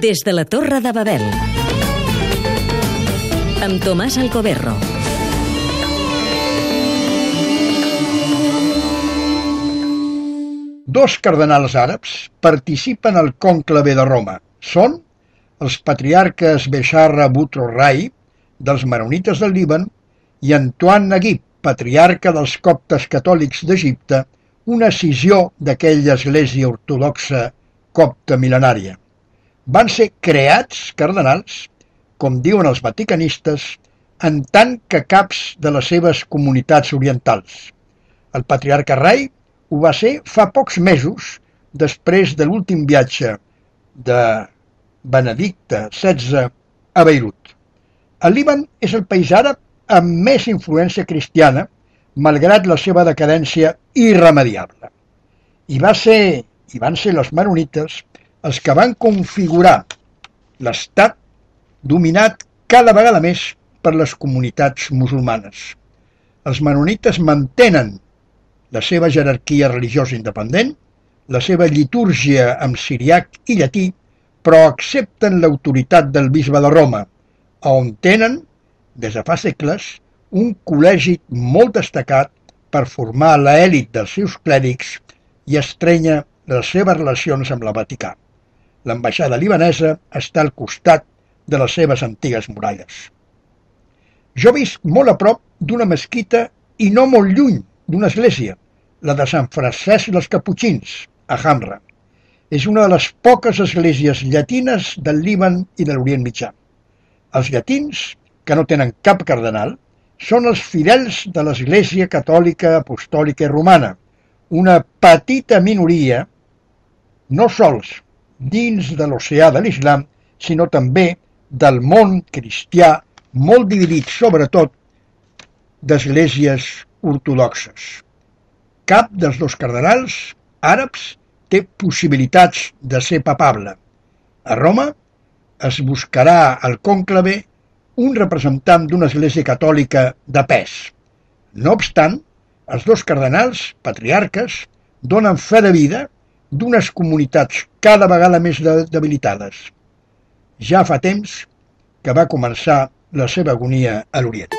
Des de la Torre de Babel. Amb Tomàs Alcoberro. Dos cardenals àrabs participen al cònclave de Roma. Són els patriarques Besharra Butro Rai, dels Maronites del Líban, i Antoine Naguib, patriarca dels coptes catòlics d'Egipte, una escissió d'aquella església ortodoxa copta mil·lenària. Van ser creats cardenals, com diuen els vaticanistes, en tant que caps de les seves comunitats orientals. El patriarca Rai ho va ser fa pocs mesos després de l'últim viatge de Benedicte XVI a Beirut. El Líban és el país àrab amb més influència cristiana, malgrat la seva decadència irremediable. I, va ser, i van ser els maronites els que van configurar l'estat dominat cada vegada més per les comunitats musulmanes. Els maronites mantenen la seva jerarquia religiosa independent, la seva litúrgia amb siriac i llatí, però accepten l'autoritat del bisbe de Roma, on tenen, des de fa segles, un col·legi molt destacat per formar l'èlit dels seus clèrics i estrenya les seves relacions amb la Vaticà. L'ambaixada libanesa està al costat de les seves antigues muralles. Jo visc molt a prop d'una mesquita i no molt lluny d'una església, la de Sant Francesc dels Caputxins, a Hamra. És una de les poques esglésies llatines del Líban i de l'Orient Mitjà. Els llatins, que no tenen cap cardenal, són els fidels de l'Església Catòlica Apostòlica Romana, una petita minoria, no sols dins de l'oceà de l'islam, sinó també del món cristià, molt dividit sobretot d'esglésies ortodoxes. Cap dels dos cardenals àrabs té possibilitats de ser papable. A Roma es buscarà al cònclave un representant d'una església catòlica de pes. No obstant, els dos cardenals, patriarques, donen fe de vida d'unes comunitats cada vegada més debilitades. Ja fa temps que va començar la seva agonia a l'Orient.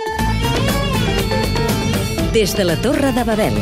Des de la Torre de Babel.